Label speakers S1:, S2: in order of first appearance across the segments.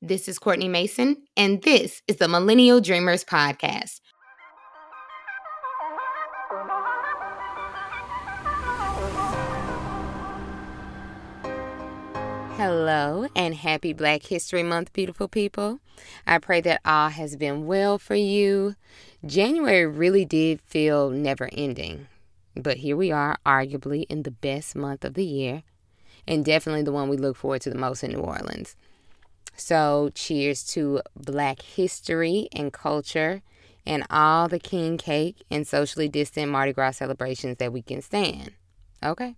S1: This is Courtney Mason, and this is the Millennial Dreamers Podcast. Hello and happy Black History Month, beautiful people. I pray that all has been well for you. January really did feel never ending, but here we are, arguably in the best month of the year, and definitely the one we look forward to the most in New Orleans. So, cheers to Black history and culture and all the king cake and socially distant Mardi Gras celebrations that we can stand. Okay?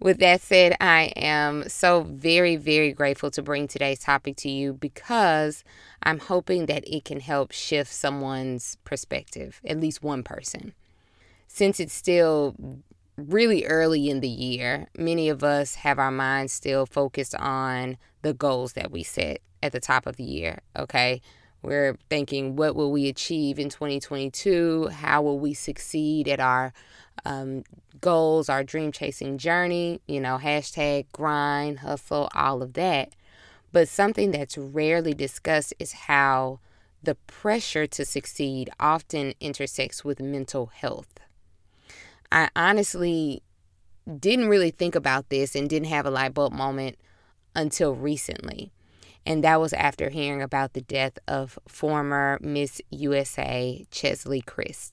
S1: With that said, I am so very, very grateful to bring today's topic to you because I'm hoping that it can help shift someone's perspective, at least one person. Since it's still really early in the year, many of us have our minds still focused on the goals that we set at the top of the year. Okay. We're thinking, what will we achieve in 2022? How will we succeed at our um, goals, our dream chasing journey? You know, hashtag grind, hustle, all of that. But something that's rarely discussed is how the pressure to succeed often intersects with mental health. I honestly didn't really think about this and didn't have a light bulb moment until recently. And that was after hearing about the death of former Miss USA Cheslie Kryst.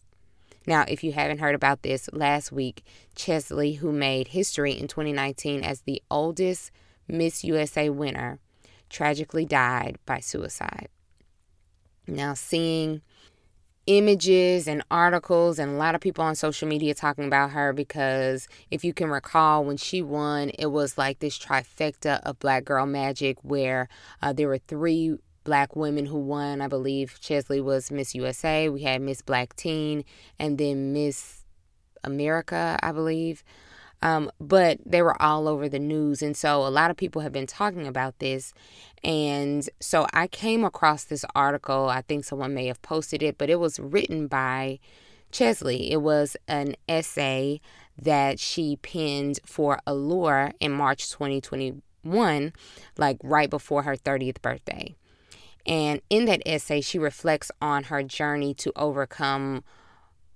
S1: Now, if you haven't heard about this, last week, Cheslie, who made history in 2019 as the oldest Miss USA winner, tragically died by suicide. Now, seeing images and articles and a lot of people on social media talking about her because if you can recall when she won it was like this trifecta of black girl magic where uh, there were three black women who won. I believe cheslie was miss usa we had miss black teen and then miss america i believe um, but they were all over the news. And so a lot of people have been talking about this. And so I came across this article. I think someone may have posted it, but it was written by Cheslie. It was an essay that she penned for Allure in March 2021, like right before her 30th birthday. And in that essay, she reflects on her journey to overcome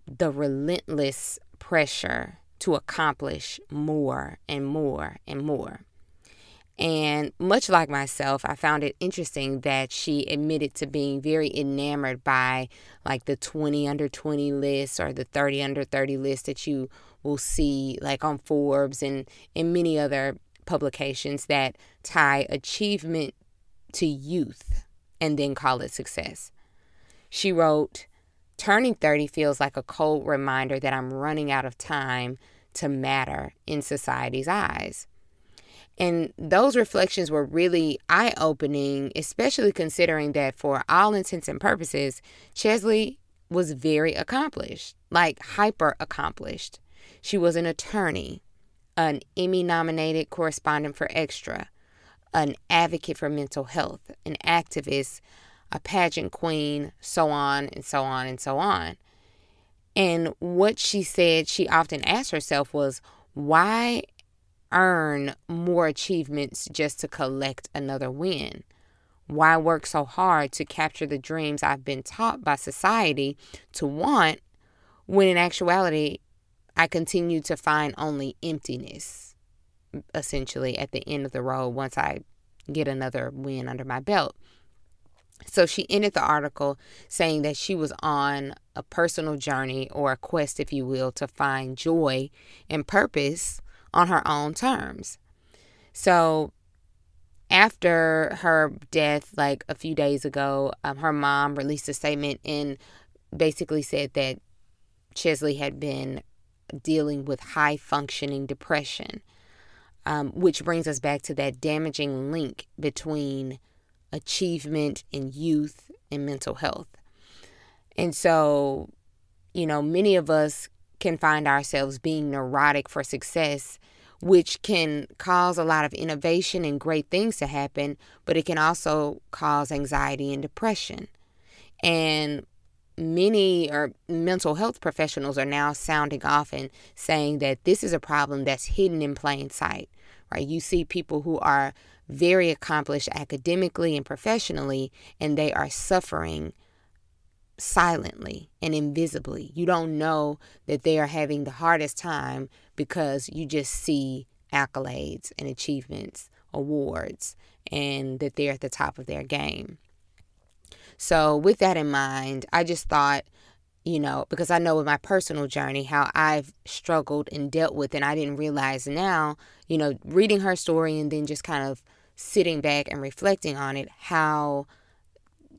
S1: the relentless pressure to accomplish more and more and more. And much like myself, I found it interesting that she admitted to being very enamored by like the 20 under 20 list or the 30 under 30 list that you will see like on Forbes and in many other publications that tie achievement to youth and then call it success. She wrote, Turning 30 feels like a cold reminder that I'm running out of time to matter in society's eyes. And those reflections were really eye opening, especially considering that for all intents and purposes, Cheslie was very accomplished, like hyper accomplished. She was an attorney, an Emmy nominated correspondent for Extra, an advocate for mental health, an activist, a pageant queen, so on and so on and so on. And what she said she often asked herself was, why earn more achievements just to collect another win? Why work so hard to capture the dreams I've been taught by society to want when in actuality I continue to find only emptiness, essentially, at the end of the road once I get another win under my belt? So she ended the article saying that she was on a personal journey or a quest, if you will, to find joy and purpose on her own terms. So after her death, like a few days ago, um, her mom released a statement and basically said that Cheslie had been dealing with high functioning depression, um, which brings us back to that damaging link between achievement in youth and mental health. And so, you know, many of us can find ourselves being neurotic for success, which can cause a lot of innovation and great things to happen, but it can also cause anxiety and depression. And many or mental health professionals are now sounding off and saying that this is a problem that's hidden in plain sight right you see people who are very accomplished academically and professionally, and they are suffering silently and invisibly. You don't know that they are having the hardest time because you just see accolades and achievements, awards, and that they're at the top of their game. So, with that in mind, I just thought, you know, because I know with my personal journey how I've struggled and dealt with, and I didn't realize now, you know, reading her story and then just kind of sitting back and reflecting on it, how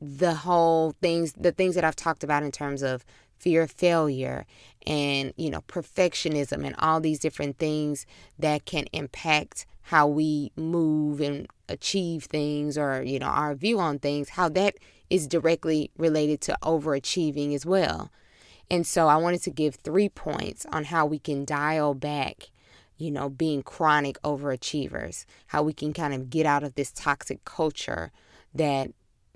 S1: the whole things, the things that I've talked about in terms of fear of failure and, you know, perfectionism and all these different things that can impact how we move and achieve things or, you know, our view on things, how that is directly related to overachieving as well. And so I wanted to give three points on how we can dial back, you know, being chronic overachievers, how we can kind of get out of this toxic culture that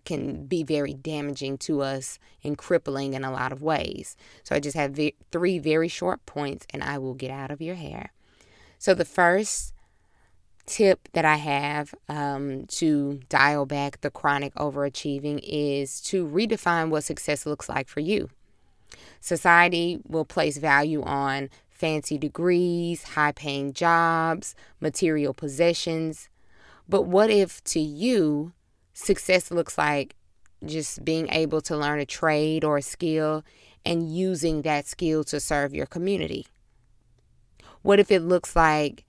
S1: can be very damaging to us and crippling in a lot of ways. So I just have three very short points and I will get out of your hair. So the first tip that I have um, to dial back the chronic overachieving is to redefine what success looks like for you. Society will place value on fancy degrees, high paying jobs, material possessions. But what if to you, success looks like just being able to learn a trade or a skill and using that skill to serve your community? What if it looks like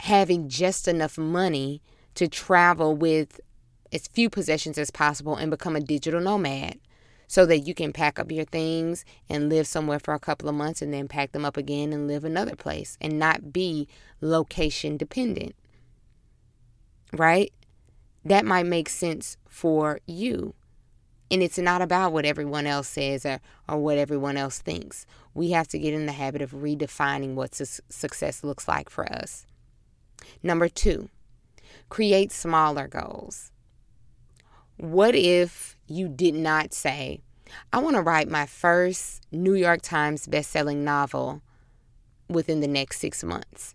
S1: having just enough money to travel with as few possessions as possible and become a digital nomad so that you can pack up your things and live somewhere for a couple of months and then pack them up again and live another place and not be location dependent. Right? That might make sense for you. And it's not about what everyone else says or, or what everyone else thinks. We have to get in the habit of redefining what su- success looks like for us. Number two, create smaller goals. What if you did not say, I want to write my first New York Times bestselling novel within the next six months?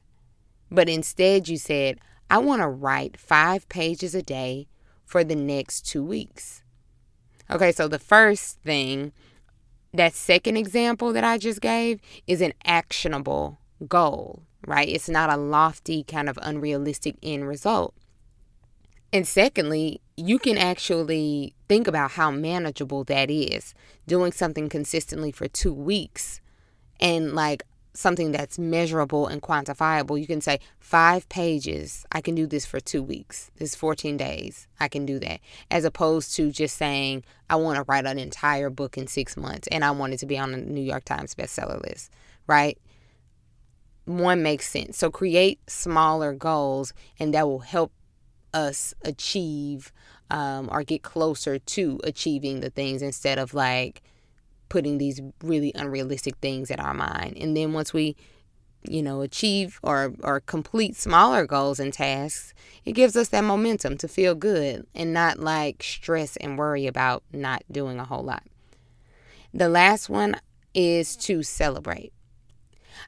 S1: But instead, you said, I want to write five pages a day for the next two weeks. Okay, so the first thing, that second example that I just gave, is an actionable goal right? It's not a lofty, kind of unrealistic end result. And secondly, you can actually think about how manageable that is. Doing something consistently for two weeks and like something that's measurable and quantifiable. You can say, five pages, I can do this for two weeks. This 14 days, I can do that. As opposed to just saying, I want to write an entire book in six months and I want it to be on the New York Times bestseller list, right? One makes sense. So create smaller goals, and that will help us achieve um, or get closer to achieving the things instead of like putting these really unrealistic things in our mind. And then once we, you know, achieve or or complete smaller goals and tasks, it gives us that momentum to feel good and not like stress and worry about not doing a whole lot. The last one is to celebrate.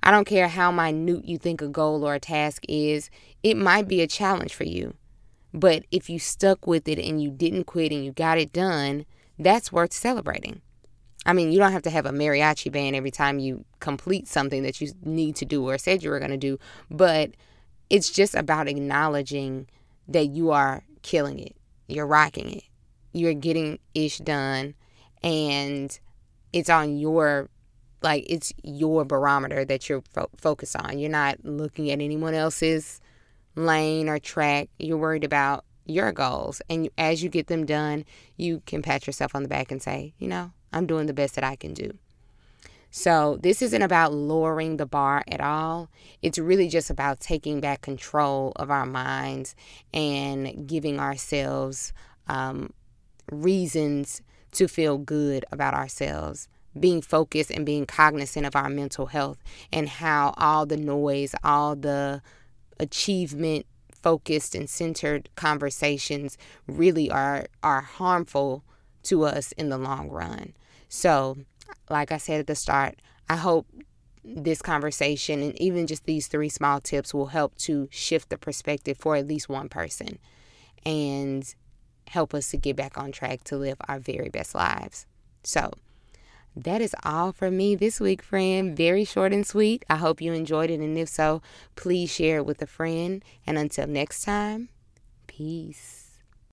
S1: I don't care how minute you think a goal or a task is, it might be a challenge for you. But if you stuck with it and you didn't quit and you got it done, that's worth celebrating. I mean, you don't have to have a mariachi band every time you complete something that you need to do or said you were going to do, but it's just about acknowledging that you are killing it. You're rocking it. You're getting ish done and it's on your like it's your barometer that you're fo- focused on. You're not looking at anyone else's lane or track. You're worried about your goals. And as you get them done, you can pat yourself on the back and say, you know, I'm doing the best that I can do. So, this isn't about lowering the bar at all. It's really just about taking back control of our minds and giving ourselves um, reasons to feel good about ourselves being focused and being cognizant of our mental health and how all the noise, all the achievement focused and centered conversations really are are harmful to us in the long run. So, like I said at the start, I hope this conversation and even just these three small tips will help to shift the perspective for at least one person and help us to get back on track to live our very best lives. So, that is all from me this week, friend. Very short and sweet. I hope you enjoyed it. And if so, please share it with a friend. And until next time, peace.